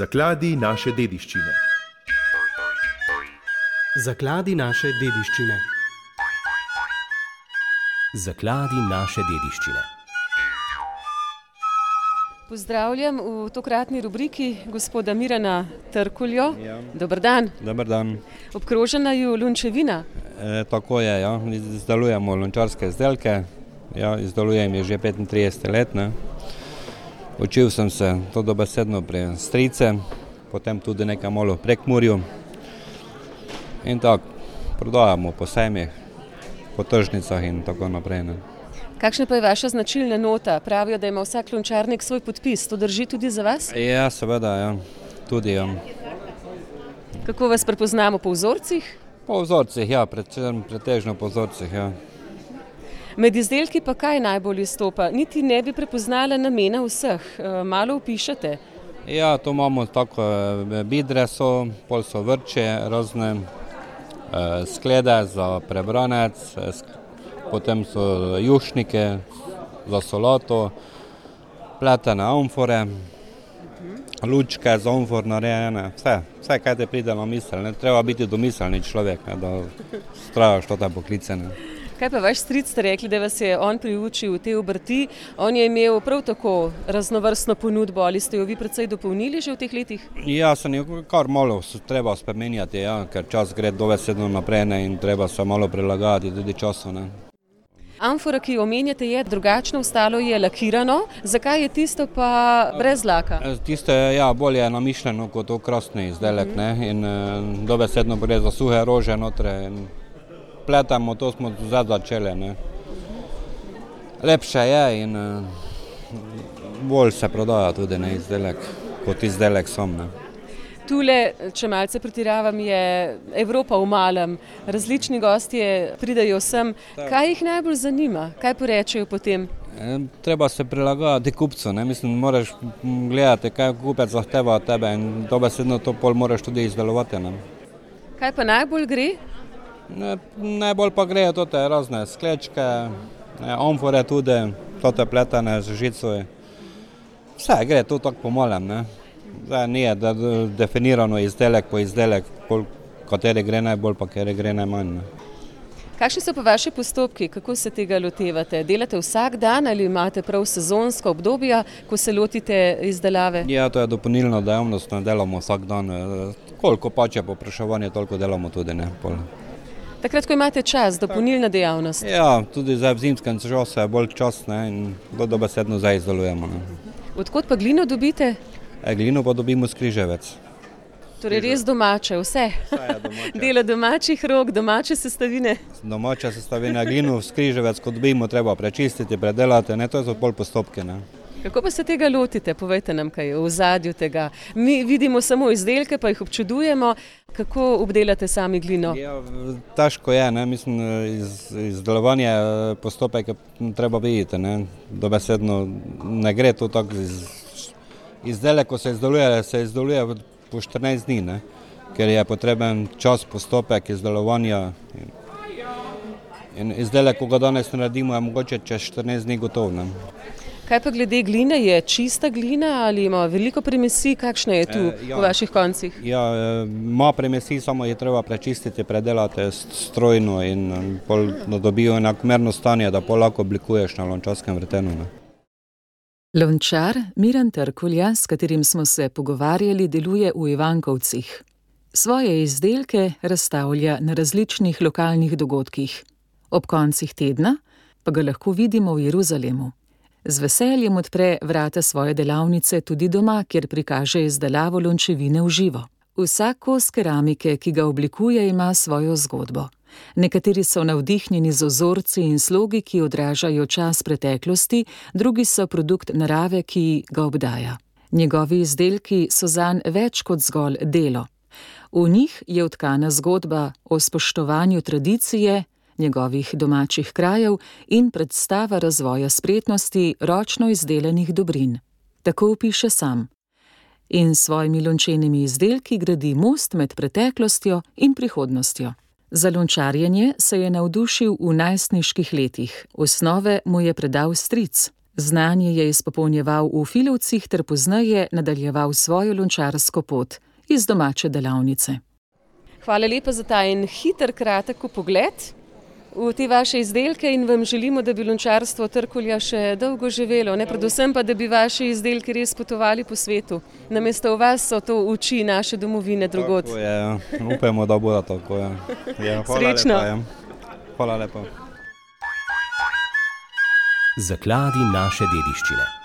Zakladi naše dediščine. Zakladi naše dediščine. Zakladi naše dediščine. Pozdravljam v tokratni rubriki gospoda Mirana Trkuljo. Ja. Dober dan. Dobar dan. Obkrožena je lunčevina. E, tako je, ja. izdelujemo lončarske izdelke. Ja, izdelujem jih že 35 let. Ne. Učil sem se to dobesedno pri strice, potem tudi nekaj malo v prekmurju. In tako prodajamo po sejmih, po tržnicah in tako naprej. Ne. Kakšna pa je vaša značilna nota? Pravijo, da ima vsak lončarnik svoj podpis. To drži tudi za vas? Ja, seveda, ja. tudi. Ja. Kako vas prepoznamo po vzorcih? Po vzorcih, ja, pretežno po vzorcih. Ja. Med izdelki pa kaj najbolj izstopa? Niti ne bi prepoznala namena vseh. Eh, Malo opišete. Ja, tu imamo tako eh, bidre, so, pol so vrče, razne eh, sklede za prebranec, eh, potem so jušnike za solato, pletene amfore, lučke za amfor narejene, vse, vse, kaj te pride na misel. Ne? Treba biti domiselni človek, ne? da strajaš to te poklice. Kaj pa vaš stric ste rekli, da vas je on priučil te obrti? On je imel prav tako raznovrstno ponudbo ali ste jo vi precej dopolnili že v teh letih? Ja, se je kar malo treba spremenjati, ja, ker čas gre dovesedno naprej ne, in treba se malo prilagajati tudi času. Ne. Amfora, ki jo omenjate, je drugačno, ostalo je lakirano. Zakaj je tisto pa brez laka? E, Tisto je ja, bolje namišljeno kot okrasni izdelek ne, in e, dobesedno gre za suhe rože notre. in Pletamo, to smo zdaj začeli. Ne. Lepše je in e, bolj se prodaja tudi ne, izdelek kot izdelek sam. Ne. Tule, če malce pretiravam, je Evropa v malem. Različni gostje pridajo sem. Kaj jih najbolj zanima? Kaj porečejo potem? E, Treba se prilagajati kupcu, ne? mislim, moraš gledati, kaj kupec zahteva od tebe in dobesedno to pol moraš tudi izdelovati. Ne? Kaj pa najbolj gre? Ne, najbolj pa grejo to te razne sklečke, ne, amfore tudi, to te pletene z žico. Vse gre to tako po malem. Ne? Zdaj ni je da, definirano izdelek po izdelek, kol, kateri gre najbolj, pa kateri gre najmanj. Ne? Kakšni so pa vaši postopki, kako se tega lotevate? Delate vsak dan ali imate prav sezonska obdobja, ko se lotite izdelave? Ja, to je dopolnilna dejavnost, ne delamo vsak dan. eh, Koliko pač je popraševanje, toliko delamo tudi. Ne, pol. Takrat, ko imate čas, dopolnilna dejavnost. Ja, tudi zdaj v zimskem času je bolj čas ne, in do dobesedno zdaj izdelujemo. Ne. Odkot pa glino dobite? E, glino pa dobimo skriževec. Torej res domače, vse. Delo domačih rok, domače sestavine. Domača sestavina glino, skriževec, ko dobimo, treba prečistiti, predelati, ne, to so pol postopke. Ne. Kako pa se tega lotite? Povejte nam, kaj je v zadju tega. Mi vidimo samo izdelke, pa jih občudujemo. Kako obdelate sami glino? Ja, težko je, ne, mislim, iz, izdelovanje eh, postopek je treba videti. Ne. Dobesedno ne gre to tako iz, izdelek, ko se izdeluje, se izdeluje po 14 dni, ne, ker je potreben čas, postopek izdelovanja. In, in izdelek, ko ga danes naredimo, je mogoče čez 14 dni gotov. Ne. Kaj pa glede gline? Je čista glina ali ima veliko primesi? Kakšna je tu Eh, ja. v vaših koncih? Ja, eh, ima primesi, samo je treba prečistiti, predelati strojno in eh, pol, da dobijo enakomerno stanje, da pol lahko oblikuješ na lončarskem vrtenu. Ne. Lončar Miran Trkulja, s katerim smo se pogovarjali, deluje v Ivankovcih. Svoje izdelke razstavlja na različnih lokalnih dogodkih. Ob koncih tedna pa ga lahko vidimo v Jeruzalemu. Z veseljem odpre vrata svoje delavnice tudi doma, kjer prikaže izdelavo lončevine v živo. Vsak kos keramike, ki ga oblikuje, ima svojo zgodbo. Nekateri so navdihnjeni z ozorci in slogi, ki odražajo čas preteklosti, drugi so produkt narave, ki ga obdaja. Njegovi izdelki so zanj več kot zgolj delo. V njih je vtkana zgodba o spoštovanju tradicije, njegovih domačih krajev in predstava razvoja spretnosti ročno izdelanih dobrin. Tako opiše sam. In s svojimi lončenimi izdelki gradi most med preteklostjo in prihodnostjo. Za lončarjenje se je navdušil v najstniških letih, osnove mu je predal stric. Znanje je izpopolnjeval v Filovcih ter pozneje nadaljeval svojo lončarsko pot iz domače delavnice. Hvala lepa za ta en hiter, kratek pogled v te vaše izdelke in vam želimo, da bi lončarstvo Trkulja še dolgo živelo, ne predvsem pa, da bi vaši izdelki res potovali po svetu. Namesto vas so to oči naše domovine drugod. Tako je, ja. upamo, da bo tako. Ja. Ja, hvala Srečno. Lepa, ja. Hvala lepa. Zakladi naše dediščine.